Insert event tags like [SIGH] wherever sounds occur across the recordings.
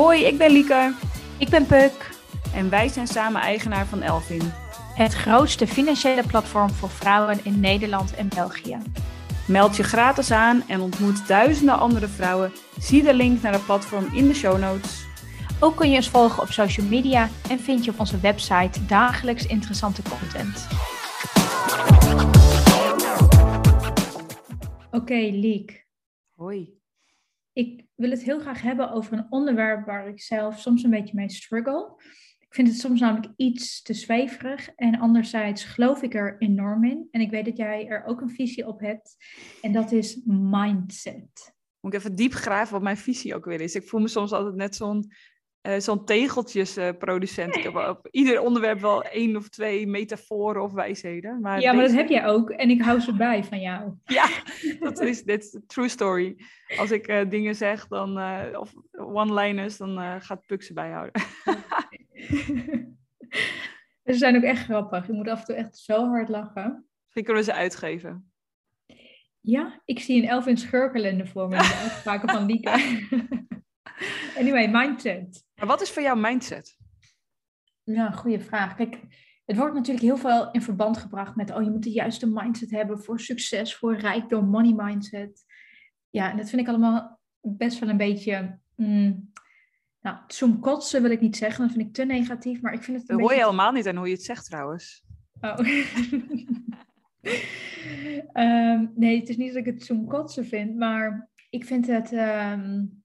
Hoi, ik ben Lieke. Ik ben Puk. En wij zijn samen eigenaar van Elvin. Het grootste financiële platform voor vrouwen in Nederland en België. Meld je gratis aan en ontmoet duizenden andere vrouwen. Zie de link naar het platform in de show notes. Ook kun je ons volgen op social media en vind je op onze website dagelijks interessante content. Oké, Liek. Hoi. Ik wil het heel graag hebben over een onderwerp waar ik zelf soms een beetje mee struggle. Ik vind het soms namelijk iets te zweverig en anderzijds geloof ik er enorm in. En ik weet dat jij er ook een visie op hebt en dat is mindset. Moet ik even diep graven wat mijn visie ook weer is. Ik voel me soms altijd net zo'n uh, zo'n tegeltjesproducent. ik heb op ieder onderwerp wel één of twee metaforen of wijsheden. Maar ja, maar dat heb jij ook. En ik hou ze bij van jou. [LAUGHS] Ja, dat is dit true story. Als ik uh, dingen zeg, dan, uh, of one-liners, dan gaat Puk ze bijhouden. [LAUGHS] ze zijn ook echt grappig. Je moet af en toe echt zo hard lachen. Misschien kunnen we ze uitgeven. Ja, ik zie een Elvin Schurkelende voor me de uitspraken van Lieke. [LAUGHS] anyway, mindset. Maar wat is voor jou mindset? Ja, goede vraag. Kijk, het wordt natuurlijk heel veel in verband gebracht met, oh, je moet de juiste mindset hebben voor succes, voor rijkdom, money mindset. Ja, en dat vind ik allemaal best wel een beetje, mm, nou, zo'n kotsen wil ik niet zeggen, dat vind ik te negatief, maar ik vind het Dat hoor je helemaal niet aan hoe je het zegt trouwens. Oh. um, [LAUGHS] nee, het is niet dat ik het zo'n kotsen vind, maar ik vind het... Um,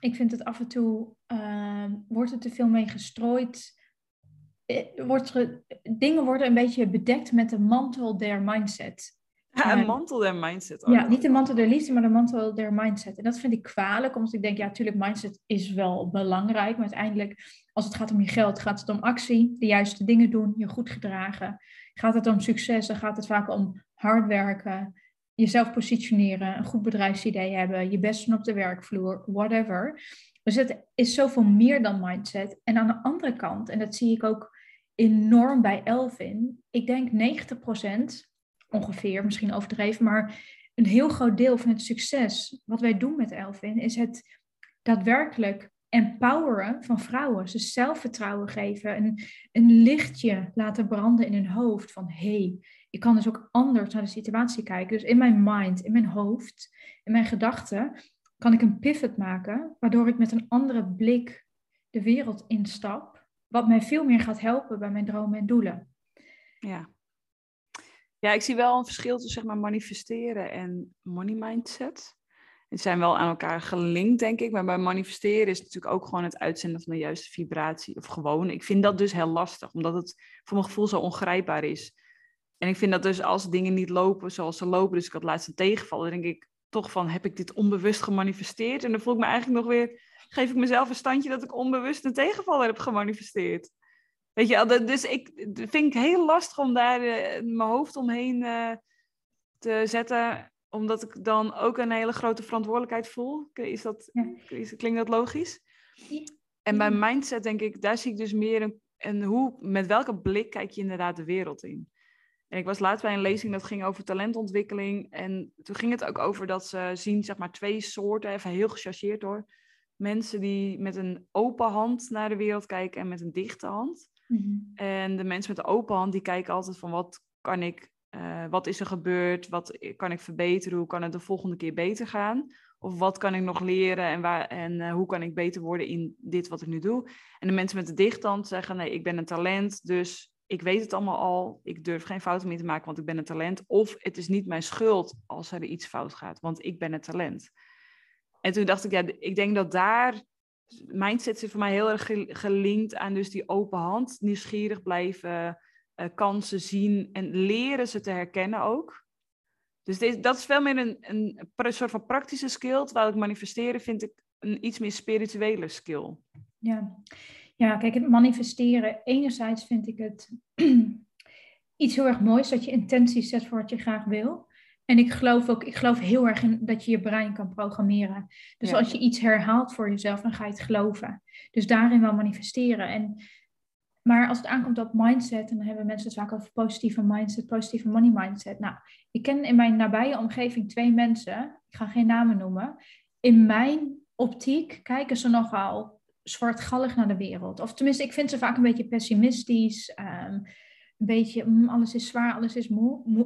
ik vind het af en toe, uh, wordt er te veel mee gestrooid. Eh, wordt dingen worden een beetje bedekt met de mantel der mindset. Ja, een mantel der mindset. Ja, niet de mantel der liefde, maar de mantel der mindset. En dat vind ik kwalijk, omdat ik denk, ja, natuurlijk, mindset is wel belangrijk. Maar uiteindelijk, als het gaat om je geld, gaat het om actie, de juiste dingen doen, je goed gedragen. Gaat het om succes, dan gaat het vaak om hard werken, jezelf positioneren, een goed bedrijfsidee hebben, je best doen op de werkvloer, whatever. Dus het is zoveel meer dan mindset. En aan de andere kant, en dat zie ik ook enorm bij Elvin, ik denk 90% ongeveer, misschien overdreven, maar een heel groot deel van het succes wat wij doen met Elvin is het daadwerkelijk empoweren van vrouwen. Ze zelfvertrouwen geven, een, een lichtje laten branden in hun hoofd van hey, ik kan dus ook anders naar de situatie kijken. Dus in mijn mind, in mijn hoofd, in mijn gedachten, kan ik een pivot maken, waardoor ik met een andere blik de wereld instap, wat mij veel meer gaat helpen bij mijn dromen en doelen. Ja. Ja, ik zie wel een verschil tussen zeg maar, manifesteren en money mindset. Het zijn wel aan elkaar gelinkt, denk ik. Maar bij manifesteren is het natuurlijk ook gewoon het uitzenden van de juiste vibratie. Of gewoon. Ik vind dat dus heel lastig, omdat het voor mijn gevoel zo ongrijpbaar is. En ik vind dat dus als dingen niet lopen zoals ze lopen, dus ik had laatst een tegenval, dan denk ik toch van, heb ik dit onbewust gemanifesteerd? En dan voel ik me eigenlijk nog weer, geef ik mezelf een standje dat ik onbewust een tegenvaller heb gemanifesteerd. Weet je, dus ik vind ik heel lastig om daar uh, mijn hoofd omheen uh, te zetten, omdat ik dan ook een hele grote verantwoordelijkheid voel. Is dat, is, klinkt dat logisch? En bij mindset denk ik, daar zie ik dus meer een, een hoe, met welke blik kijk je inderdaad de wereld in. En ik was laatst bij een lezing dat ging over talentontwikkeling. En toen ging het ook over dat ze zien, zeg maar, twee soorten, even heel gechargeerd hoor. Mensen die met een open hand naar de wereld kijken en met een dichte hand. Mhm. En de mensen met de open hand, die kijken altijd van wat kan ik, uh, wat is er gebeurd, wat kan ik verbeteren, hoe kan het de volgende keer beter gaan. Of wat kan ik nog leren en, waar, en uh, hoe kan ik beter worden in dit wat ik nu doe. En de mensen met de dichte hand zeggen, nee, ik ben een talent, dus ik weet het allemaal al, ik durf geen fouten meer te maken, want ik ben een talent. Of het is niet mijn schuld als er iets fout gaat, want ik ben een talent. En toen dacht ik, ja, ik denk dat daar, mindset zit voor mij heel erg gelinkt aan dus die open hand, nieuwsgierig blijven, uh, kansen zien en leren ze te herkennen ook. Dus dit, dat is veel meer een, een, een soort van praktische skill, terwijl ik manifesteren vind ik een iets meer spirituele skill. Ja, ja, kijk, het manifesteren. Enerzijds vind ik het [CLEARS THROAT] iets heel erg moois dat je intenties zet voor wat je graag wil. En ik geloof ook, ik geloof heel erg in dat je je brein kan programmeren. Dus als je iets herhaalt voor jezelf, dan ga je het geloven. Dus daarin wel manifesteren. En, maar als het aankomt op mindset, dan hebben mensen het vaak over positieve mindset, positieve money mindset. Nou, ik ken in mijn nabije omgeving twee mensen, ik ga geen namen noemen. In mijn optiek kijken ze nogal zwartgallig naar de wereld. Of tenminste, ik vind ze vaak een beetje pessimistisch. Ehm, een beetje, mm, alles is zwaar, alles is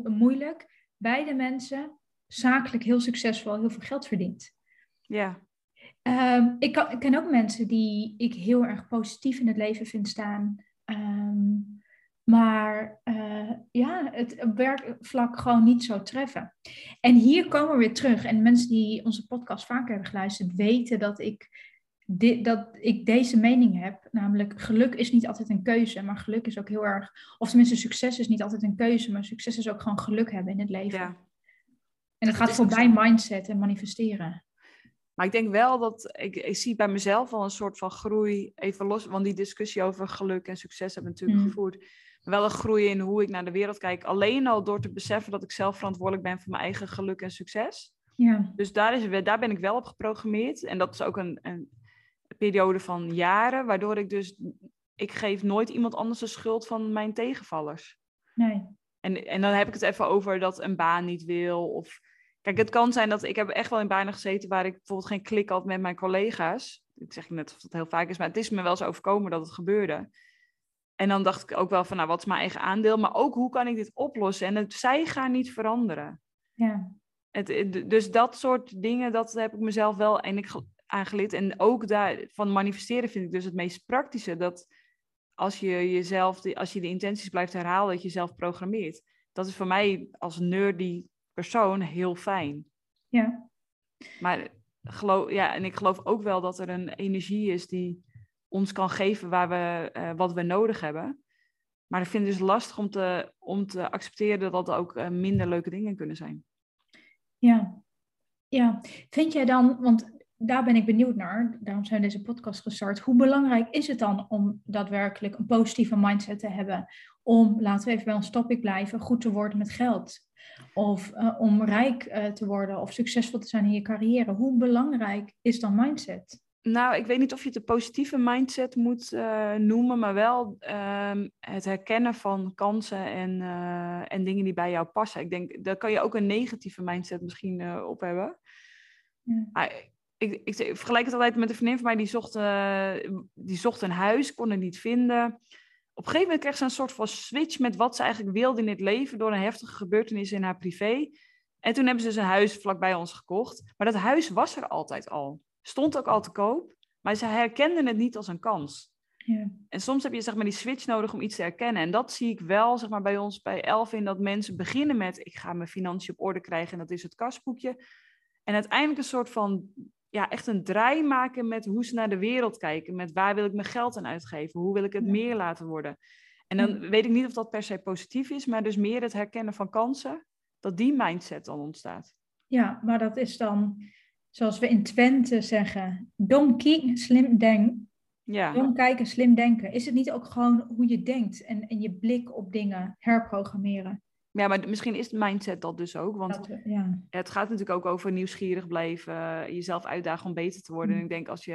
moeilijk. Beide mensen zakelijk heel succesvol, heel veel geld verdient. Ja. Um, ik, kan, ik, ken ook mensen die ik heel erg positief in het leven vind staan. Ehm, maar uh, ja, het werkvlak gewoon niet zo treffen. En hier komen we weer terug. En mensen die onze podcast vaker hebben geluisterd, weten dat ik, dat ik deze mening heb. Namelijk, geluk is niet altijd een keuze, maar geluk is ook heel erg. Of tenminste, succes is niet altijd een keuze, maar succes is ook gewoon geluk hebben in het leven. Ja. En dat gaat voorbij mindset en manifesteren. Maar ik denk wel dat ik, ik zie bij mezelf al een soort van groei, even los, want die discussie over geluk en succes hebben natuurlijk mm. gevoerd. Wel een groei in hoe ik naar de wereld kijk. Alleen al door te beseffen dat ik zelf verantwoordelijk ben voor mijn eigen geluk en succes. Ja. Dus daar, is, daar ben ik wel op geprogrammeerd. En dat is ook een, een periode van jaren, waardoor ik dus, ik geef nooit iemand anders de schuld van mijn tegenvallers. Nee. En, en dan heb ik het even over dat een baan niet wil of Kijk, het kan zijn dat ik heb echt wel in banen gezeten waar ik bijvoorbeeld geen klik had met mijn collega's. Ik zeg net of dat heel vaak is, maar het is me wel eens overkomen dat het gebeurde. En dan dacht ik ook wel van, nou, wat is mijn eigen aandeel? Maar ook, hoe kan ik dit oplossen? En het, zij gaan niet veranderen. Ja. Het, dus dat soort dingen, dat heb ik mezelf wel en aangeleerd. En ook daar, van manifesteren vind ik dus het meest praktische. Dat als je jezelf, als je de intenties blijft herhalen, dat je jezelf programmeert. Dat is voor mij als nerdy persoon heel fijn. Ja. Maar geloof, ja, en ik geloof ook wel dat er een energie is die ons kan geven waar we, uh, wat we nodig hebben. Maar ik vind het dus lastig om te, om te accepteren dat er ook uh, minder leuke dingen kunnen zijn. Ja. ja, vind jij dan, want daar ben ik benieuwd naar, daarom zijn we deze podcast gestart. Hoe belangrijk is het dan om daadwerkelijk een positieve mindset te hebben? Om, laten we even bij ons topic blijven, goed te worden met geld. Of uh, om rijk uh, te worden of succesvol te zijn in je carrière. Hoe belangrijk is dan mindset? Nou, ik weet niet of je het een positieve mindset moet uh, noemen, maar wel uh, het herkennen van kansen en, en dingen die bij jou passen. Ik denk, daar kan je ook een negatieve mindset misschien op hebben. Ja. ik, ik, ik, vergelijk het altijd met een vriendin van mij, die zocht, die zocht een huis, kon het niet vinden op een gegeven moment kreeg ze een soort van switch met wat ze eigenlijk wilde in het leven door een heftige gebeurtenis in haar privé. En toen hebben ze dus een huis vlakbij ons gekocht. Maar dat huis was er altijd al. Stond ook al te koop. Maar ze herkenden het niet als een kans. Ja. En soms heb je zeg maar die switch nodig om iets te herkennen. En dat zie ik wel zeg maar, bij ons bij Elvin. Dat mensen beginnen met ik ga mijn financiën op orde krijgen. En dat is het kasboekje. En uiteindelijk een soort van ja, echt een draai maken met hoe ze naar de wereld kijken. Met waar wil ik mijn geld aan uitgeven? Hoe wil ik het meer laten worden? En dan weet ik niet of dat per se positief is, maar dus meer het herkennen van kansen, dat die mindset dan ontstaat. Ja, maar dat is dan, zoals we in Twente zeggen, dom kijken, slim denken. Ja. Dom kijken, slim denken. Is het niet ook gewoon hoe je denkt en, en je blik op dingen herprogrammeren? Ja, maar misschien is mindset dat dus ook. Want ja. het gaat natuurlijk ook over nieuwsgierig blijven, jezelf uitdagen om beter te worden. Mm. En ik denk als je.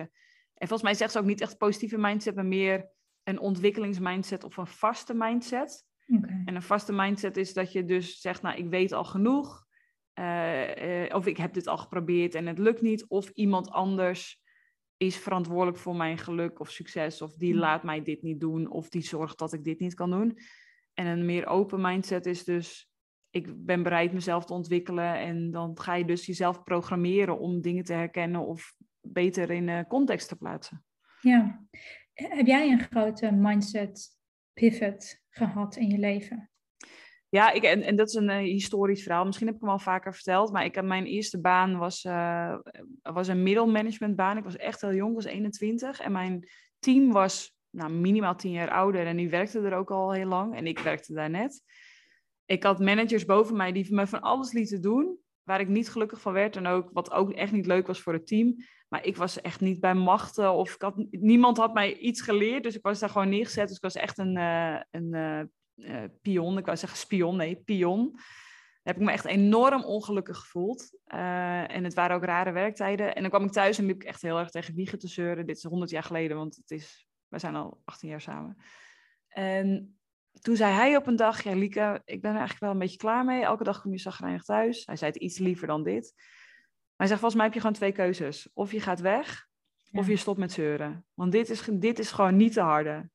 En volgens mij zegt ze ook niet echt positieve mindset, maar meer een ontwikkelingsmindset of een vaste mindset. Okay. En een vaste mindset is dat je dus zegt, nou, ik weet al genoeg. Uh, uh, of ik heb dit al geprobeerd en het lukt niet. Of iemand anders is verantwoordelijk voor mijn geluk of succes. Of die mm. laat mij dit niet doen. Of die zorgt dat ik dit niet kan doen. En een meer open mindset is dus, ik ben bereid mezelf te ontwikkelen. En dan ga je dus jezelf programmeren om dingen te herkennen of beter in uh, context te plaatsen. Ja. Heb jij een grote mindset pivot gehad in je leven? Ja, ik, en, en dat is een uh, historisch verhaal. Misschien heb ik hem al vaker verteld. Maar ik, mijn eerste baan was, uh, was een middelmanagementbaan. Ik was echt heel jong, ik was 21. En mijn team was nou, minimaal tien jaar ouder en die werkte er ook al heel lang en ik werkte daar net. Ik had managers boven mij die me van alles lieten doen, waar ik niet gelukkig van werd en ook wat ook echt niet leuk was voor het team. Maar ik was echt niet bij machten of niemand had mij iets geleerd, dus ik was daar gewoon neergezet. Dus ik was echt een, uh, een uh, pion, ik wou zeggen spion, nee, pion. Heb ik me echt enorm ongelukkig gevoeld. en het waren ook rare werktijden. En dan kwam ik thuis en liep ik echt heel erg tegen wiegen te zeuren. Dit is 100 jaar geleden, want het is we zijn al 18 jaar samen. En toen zei hij op een dag, ja Lieke, ik ben er eigenlijk wel een beetje klaar mee. Elke dag kom je zagrijnig thuis. Hij zei het iets liever dan dit. Maar hij zegt, volgens mij heb je gewoon twee keuzes. Of je gaat weg, Of je stopt met zeuren. Want dit is, dit is gewoon niet te harde.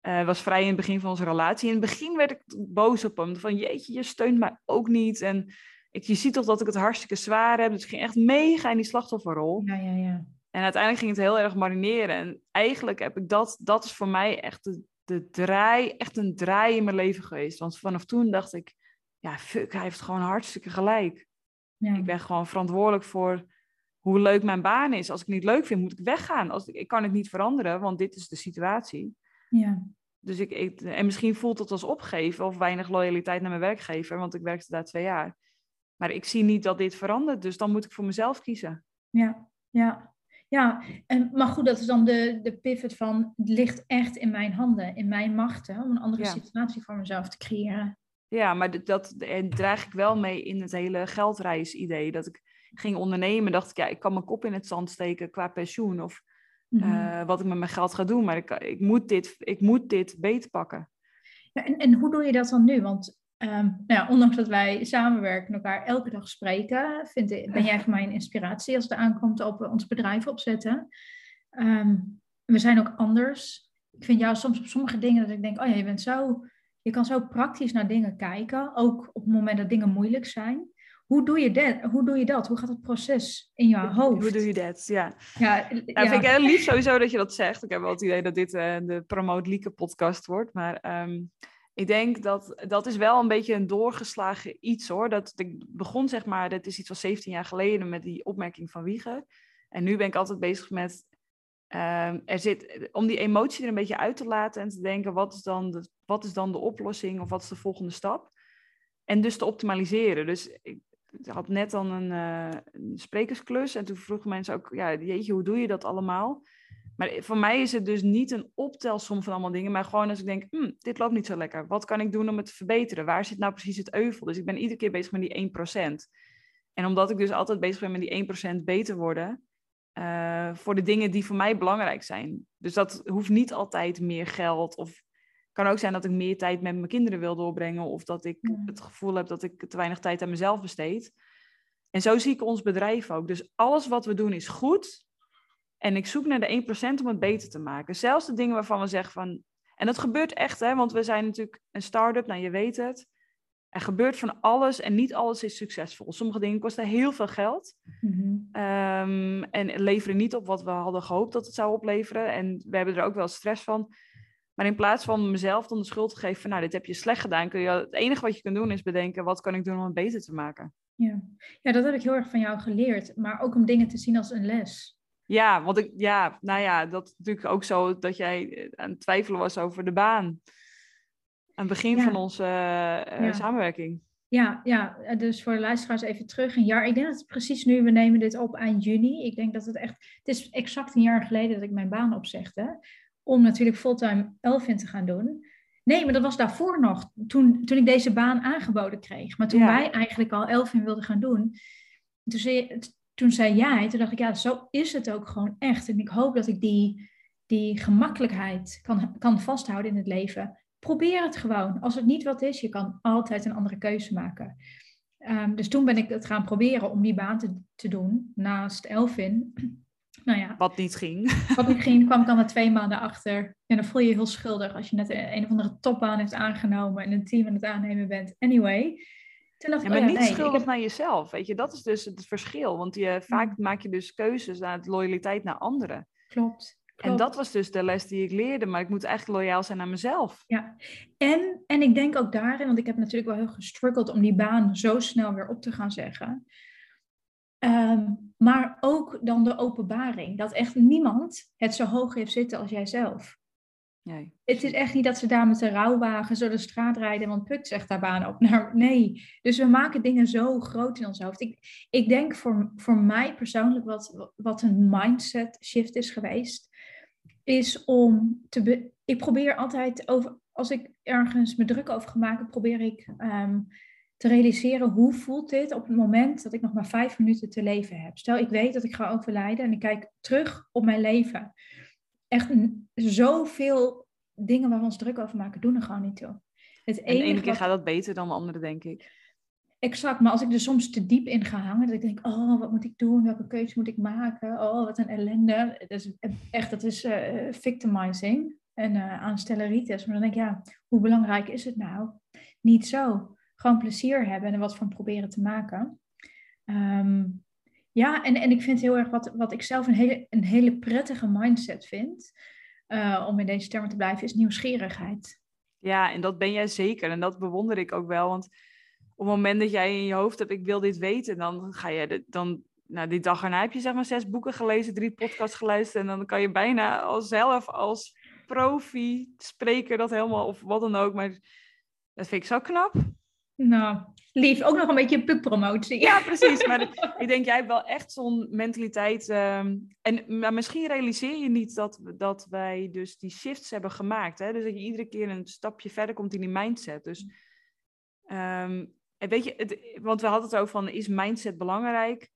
Eh was vrij in het begin van onze relatie. In het begin werd ik boos op hem. Van jeetje, je steunt mij ook niet. En ik, je ziet toch dat ik het hartstikke zwaar heb. Dus ik ging echt mega in die slachtofferrol. Ja, ja, ja. En uiteindelijk ging het heel erg marineren. En eigenlijk heb ik dat, dat is voor mij echt de, de draai, echt een draai in mijn leven geweest. Want vanaf toen dacht ik, ja, fuck, hij heeft gewoon hartstikke gelijk. ja. Ik ben gewoon verantwoordelijk voor hoe leuk mijn baan is. Als ik het niet leuk vind, moet ik weggaan. Als ik, ik kan het niet veranderen, want dit is de situatie. ja. Dus ik, ik, en misschien voelt het als opgeven of weinig loyaliteit naar mijn werkgever, want ik werkte daar twee jaar. Maar ik zie niet dat dit verandert, dus dan moet ik voor mezelf kiezen. Ja, ja. Ja, en, maar goed, dat is dan de, de pivot van het ligt echt in mijn handen, in mijn machten, om een andere Ja. situatie voor mezelf te creëren. Ja, maar dat en draag ik wel mee in het hele geldreis-idee. Dat ik ging ondernemen, dacht ik, ja, ik kan mijn kop in het zand steken qua pensioen of Mhm. eh, wat ik met mijn geld ga doen. Maar ik, ik, moet, dit, ik moet dit beter pakken. Ja, en, en hoe doe je dat dan nu? Want ehm, nou ja, ondanks dat wij samenwerken en elkaar elke dag spreken, vind ik, ben jij voor mij een inspiratie als het aankomt op eh, ons bedrijf opzetten. Ehm, we zijn ook anders. Ik vind jou soms op sommige dingen dat ik denk, oh ja, je bent zo, je kan zo praktisch naar dingen kijken, ook op het moment dat dingen moeilijk zijn. Hoe doe je dat? Hoe doe je dat? Hoe gaat het proces in jouw [LAUGHS] hoofd? Hoe doe je dat? Ja. Ja, Ja, ja. vind ik heel lief sowieso dat je dat zegt. Ik heb wel het idee dat dit eh, de Promote Lieke podcast wordt. Maar ehm, ik denk dat dat is wel een beetje een doorgeslagen iets hoor. Dat ik begon zeg maar, dat is iets van 17 jaar geleden met die opmerking van Wiegen. En nu ben ik altijd bezig met, ehm, er zit, om die emotie er een beetje uit te laten en te denken, wat is, dan de, wat is dan de oplossing of wat is de volgende stap? En dus te optimaliseren. Dus ik had net dan een, eh, een sprekersklus en toen vroegen mensen ook, ja, jeetje, hoe doe je dat allemaal? Maar voor mij is het dus niet een optelsom van allemaal dingen, maar gewoon als ik denk, hm, dit loopt niet zo lekker. Wat kan ik doen om het te verbeteren? Waar zit nou precies het euvel? Dus ik ben iedere keer bezig met die 1%. En omdat ik dus altijd bezig ben met die 1% beter worden, eh, voor de dingen die voor mij belangrijk zijn. Dus dat hoeft niet altijd meer geld of kan ook zijn dat ik meer tijd met mijn kinderen wil doorbrengen of dat ik het gevoel heb dat ik te weinig tijd aan mezelf besteed. En zo zie ik ons bedrijf ook. Dus alles wat we doen is goed. En ik zoek naar de 1% om het beter te maken. Zelfs de dingen waarvan we zeggen van. En dat gebeurt echt, hè, want we zijn natuurlijk een start-up, nou je weet het. Er gebeurt van alles en niet alles is succesvol. Sommige dingen kosten heel veel geld. Mhm. Ehm, en leveren niet op wat we hadden gehoopt dat het zou opleveren. En we hebben er ook wel stress van. Maar in plaats van mezelf dan de schuld te geven van, nou, dit heb je slecht gedaan, kun je, het enige wat je kunt doen is bedenken, wat kan ik doen om het beter te maken? Ja. ja, dat heb ik heel erg van jou geleerd. Maar ook om dingen te zien als een les. Ja, want ik, ja, nou ja, dat is natuurlijk ook zo dat jij eh, aan het twijfelen was over de baan. Aan het begin Ja. van onze eh, Ja. samenwerking. Ja, ja, eh, dus voor de luisteraars even terug. Een jaar, ik denk dat het precies nu, we nemen dit op eind juni. Ik denk dat het echt, het is exact een jaar geleden dat ik mijn baan opzegde. Om natuurlijk fulltime Elfin te gaan doen. Nee, maar dat was daarvoor nog, toen, toen ik deze baan aangeboden kreeg. Maar toen Ja. wij eigenlijk al Elfin wilden gaan doen, toen zei, toen zei jij, toen dacht ik, ja, zo is het ook gewoon echt. En ik hoop dat ik die, die gemakkelijkheid kan, kan vasthouden in het leven. Probeer het gewoon. Als het niet wat is, je kan altijd een andere keuze maken. Ehm, dus toen ben ik het gaan proberen om die baan te, te doen naast Elvin. [CLEARS THROAT] Nou ja, Wat niet ging. [LAUGHS] wat ik ging, kwam ik dan na twee maanden achter. En dan voel je je heel schuldig als je net een, een of andere topbaan hebt aangenomen en een team aan het aannemen bent. Anyway, toen dacht Ja, maar oh ja, niet nee, schuldig heb- Mm. naar jezelf. Weet je, dat is dus het verschil. Want je, vaak maak je dus keuzes naar loyaliteit naar anderen. klopt, En dat was dus de les die ik leerde. Maar ik moet eigenlijk loyaal zijn naar mezelf. Ja, en, en ik denk ook daarin, want ik heb natuurlijk wel heel gestruggeld om die baan zo snel weer op te gaan zeggen. Ehm, maar ook dan de openbaring, dat echt niemand het zo hoog heeft zitten als jijzelf. Nee. Het is echt niet dat ze daar met de rouwwagen zo de straat rijden, want Puk zegt daar baan op. [LAUGHS] Nou, nee, dus we maken dingen zo groot in ons hoofd. Ik, ik denk voor, voor mij persoonlijk wat, wat een mindset shift is geweest, is om te... Be ik probeer altijd over... Als ik ergens me druk over ga maken, probeer ik ehm, te realiseren hoe voelt dit op het moment dat ik nog maar vijf minuten te leven heb. Stel, ik weet dat ik ga overlijden en ik kijk terug op mijn leven. Echt zoveel dingen waar we ons druk over maken, doen er gewoon niet toe. Het En de ene keer gaat dat beter dan de andere, denk ik. Exact, maar als ik er soms te diep in ga hangen, dat ik denk, oh, wat moet ik doen? Welke keuze moet ik maken? Oh, wat een ellende. Dat is echt, dat is uh, victimizing en uh, aanstelleritis. Maar dan denk ik, ja, hoe belangrijk is het nou? Niet zo. Gewoon plezier hebben en er wat van proberen te maken. Ehm, ja, en, en ik vind heel erg wat, wat ik zelf een hele, een hele prettige mindset vind, uh, om in deze termen te blijven, is nieuwsgierigheid. Ja, en dat ben jij zeker. En dat bewonder ik ook wel. Want op het moment dat jij in je hoofd hebt, ik wil dit weten, dan ga je dan, nou, die dag erna heb je zeg maar zes boeken gelezen, drie podcasts geluisterd. En dan kan je bijna als zelf, als profi, spreker dat helemaal, of wat dan ook. Maar dat vind ik zo knap. Nou, lief. Ook nog een beetje pubpromotie. Ja, precies. Maar [LAUGHS] ik denk, jij hebt wel echt zo'n mentaliteit. Ehm, en maar misschien realiseer je niet dat, dat wij dus die shifts hebben gemaakt. Hè? Dus dat je iedere keer een stapje verder komt in die mindset. Dus um, weet je, het, want we hadden het ook van, is mindset belangrijk?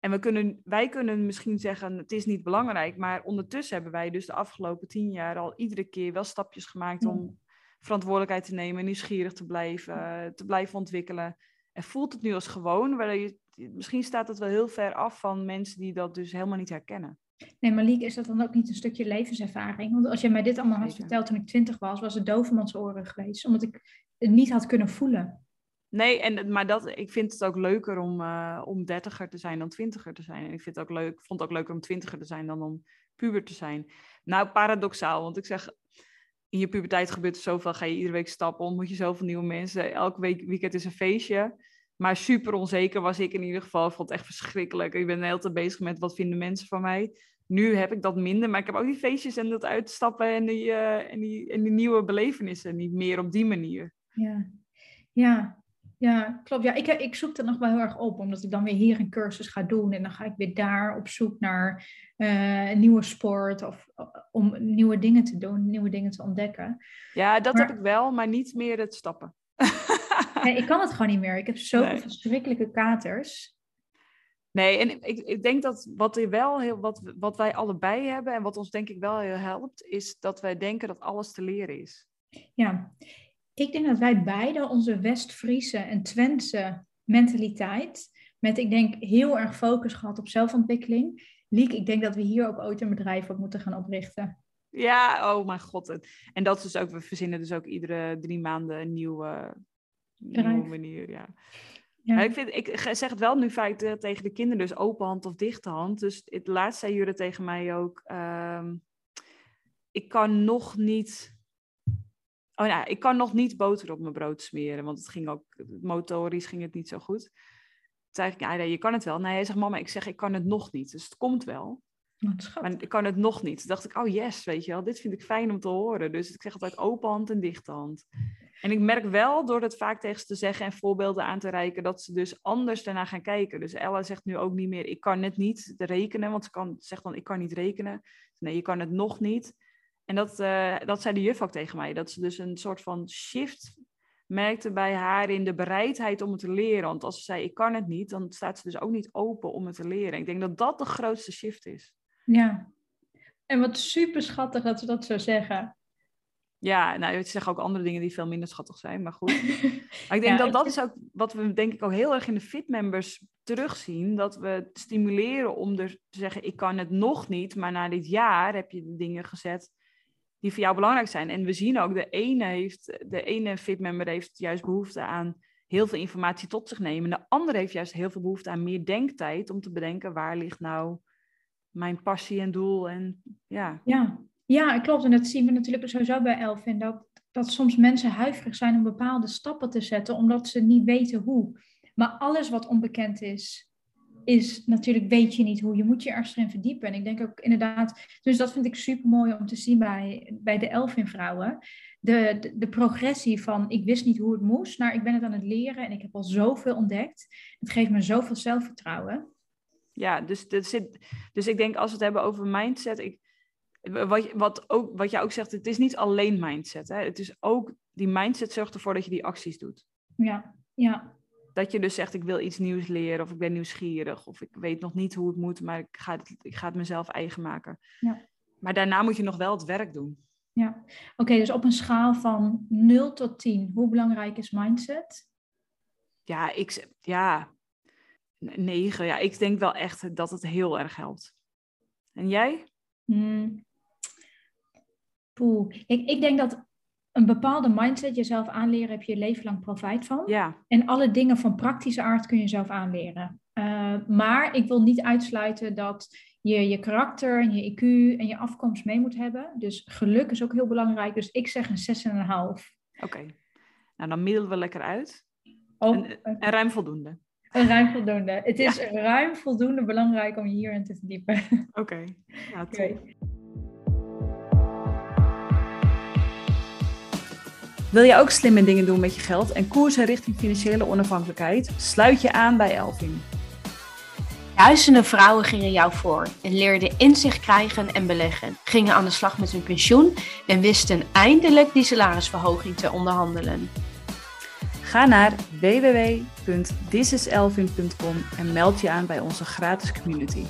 En we kunnen, wij kunnen misschien zeggen, het is niet belangrijk. Maar ondertussen hebben wij dus de afgelopen tien jaar al iedere keer wel stapjes gemaakt om verantwoordelijkheid te nemen, nieuwsgierig te blijven, te blijven ontwikkelen. En voelt het nu als gewoon, waar je, misschien staat het wel heel ver af van mensen die dat dus helemaal niet herkennen. Nee, Malik, is dat dan ook niet een stukje levenservaring? Want als je mij dit allemaal had verteld toen ik twintig was, was het dovermans oren geweest. Omdat ik het niet had kunnen voelen. Nee, en, maar dat, ik vind het ook leuker om, uh, om dertiger te zijn dan twintiger te zijn. En ik vind het ook leuk, vond het ook leuker om twintiger te zijn dan om puber te zijn. Nou, paradoxaal, want ik zeg, in je puberteit gebeurt er zoveel. Ga je iedere week stappen, ontmoet je zoveel nieuwe mensen. Elke week, weekend is een feestje. Maar super onzeker was ik in ieder geval. Ik vond het echt verschrikkelijk. Ik ben de hele tijd bezig met wat vinden mensen van mij. Nu heb ik dat minder, maar ik heb ook die feestjes en dat uitstappen en die, uh, en die, en die nieuwe belevenissen. Niet meer op die manier. Ja, ja. Ja, klopt. Ja, ik, ik zoek dat nog wel heel erg op, omdat ik dan weer hier een cursus ga doen en dan ga ik weer daar op zoek naar uh, een nieuwe sport of om nieuwe dingen te doen, nieuwe dingen te ontdekken. Ja, dat heb ik wel, maar niet meer het stappen. [LAUGHS] nee, ik kan het gewoon niet meer. Ik heb zoveel nee. verschrikkelijke katers. Nee, en ik, ik denk dat wat, er wel heel, wat, wat wij allebei hebben en wat ons denk ik wel heel helpt, is dat wij denken dat alles te leren is. Ja, ik denk dat wij beide onze West-Friese en Twentse mentaliteit, met ik denk heel erg focus gehad op zelfontwikkeling. Liek, ik denk dat we hier ook ooit een bedrijf op moeten gaan oprichten. Ja, oh mijn god. En dat is dus ook, we verzinnen dus ook iedere drie maanden een nieuwe, nieuwe manier. Ja. Ja. ik, vind, ik zeg het wel nu vaak tegen de kinderen, dus open hand of dichte hand. Dus het laatst zei Jure tegen mij ook, um, ik kan nog niet Oh ja, ik kan nog niet boter op mijn brood smeren, want het ging ook, motorisch ging het niet zo goed. Toen zei ik, ja, je kan het wel. Nee, hij zegt, mama, ik zeg, ik kan het nog niet. Dus het komt wel. Maar ik kan het nog niet. Toen dacht ik, oh yes, weet je wel, dit vind ik fijn om te horen. Dus ik zeg altijd open hand en dichte hand. En ik merk wel, door het vaak tegen ze te zeggen en voorbeelden aan te reiken, dat ze dus anders daarna gaan kijken. Dus Ella zegt nu ook niet meer, ik kan het niet rekenen, want ze kan, zegt dan, ik kan niet rekenen. Nee, je kan het nog niet. En dat, uh, dat zei de juf ook tegen mij. Dat ze dus een soort van shift merkte bij haar in de bereidheid om het te leren. Want als ze zei, ik kan het niet, dan staat ze dus ook niet open om het te leren. Ik denk dat dat de grootste shift is. Ja. En wat super schattig dat ze dat zo zeggen. Ja, nou, je zegt ook andere dingen die veel minder schattig zijn, maar goed. [LAUGHS] maar ik denk dat dat is ook wat we denk ik ook heel erg in de fit members terugzien. Dat we stimuleren om er te zeggen, ik kan het nog niet, maar na dit jaar heb je de dingen gezet die voor jou belangrijk zijn. En we zien ook, de ene, heeft, de ene fitmember heeft juist behoefte aan heel veel informatie tot zich nemen. De andere heeft juist heel veel behoefte aan meer denktijd om te bedenken waar ligt nou mijn passie en doel. En, ja. Ja. ja, klopt. En dat zien we natuurlijk sowieso bij Elfin. Dat, dat soms mensen huiverig zijn om bepaalde stappen te zetten, omdat ze niet weten hoe. Maar alles wat onbekend is, is natuurlijk weet je niet hoe. Je moet je ergens erin verdiepen. En ik denk ook inderdaad, dus dat vind ik super mooi om te zien bij, bij de Elfin vrouwen. De, de, de, progressie van ik wist niet hoe het moest, naar ik ben het aan het leren en ik heb al zoveel ontdekt. Het geeft me zoveel zelfvertrouwen. Ja, dus, dus, dus ik denk als we het hebben over mindset, ik, wat, wat, ook, wat jij ook zegt, het is niet alleen mindset. Hè? Het is ook, die mindset zorgt ervoor dat je die acties doet. Ja, ja. Dat je dus zegt, ik wil iets nieuws leren of ik ben nieuwsgierig of ik weet nog niet hoe het moet, maar ik ga het, ik ga het mezelf eigen maken. Ja. Maar daarna moet je nog wel het werk doen. Ja, oké, dus op een schaal van 0 tot 10, hoe belangrijk is mindset? Ja, ik, ja, negen. Ja, ik denk wel echt dat het heel erg helpt. En jij? Hmm. Poeh. Ik, ik denk dat een bepaalde mindset jezelf aanleren, heb je je leven lang profijt van. Ja. En alle dingen van praktische aard kun je zelf aanleren. Uh, maar ik wil niet uitsluiten dat je je karakter en je IQ en je afkomst mee moet hebben. Dus geluk is ook heel belangrijk. Dus ik zeg een 6,5. Oké. Nou, dan middelen we lekker uit. Oh, en, en ruim voldoende. Een ruim voldoende. Het is ja. ruim voldoende belangrijk om je hierin te verdiepen. Oké. Okay. Ja, okay. Wil je ook slimme dingen doen met je geld en koersen richting financiële onafhankelijkheid? Sluit je aan bij Elvin. Duizenden vrouwen gingen jou voor en leerden inzicht krijgen en beleggen, gingen aan de slag met hun pensioen en wisten eindelijk die salarisverhoging te onderhandelen. Ga naar www.thisiselvin.com en meld je aan bij onze gratis community.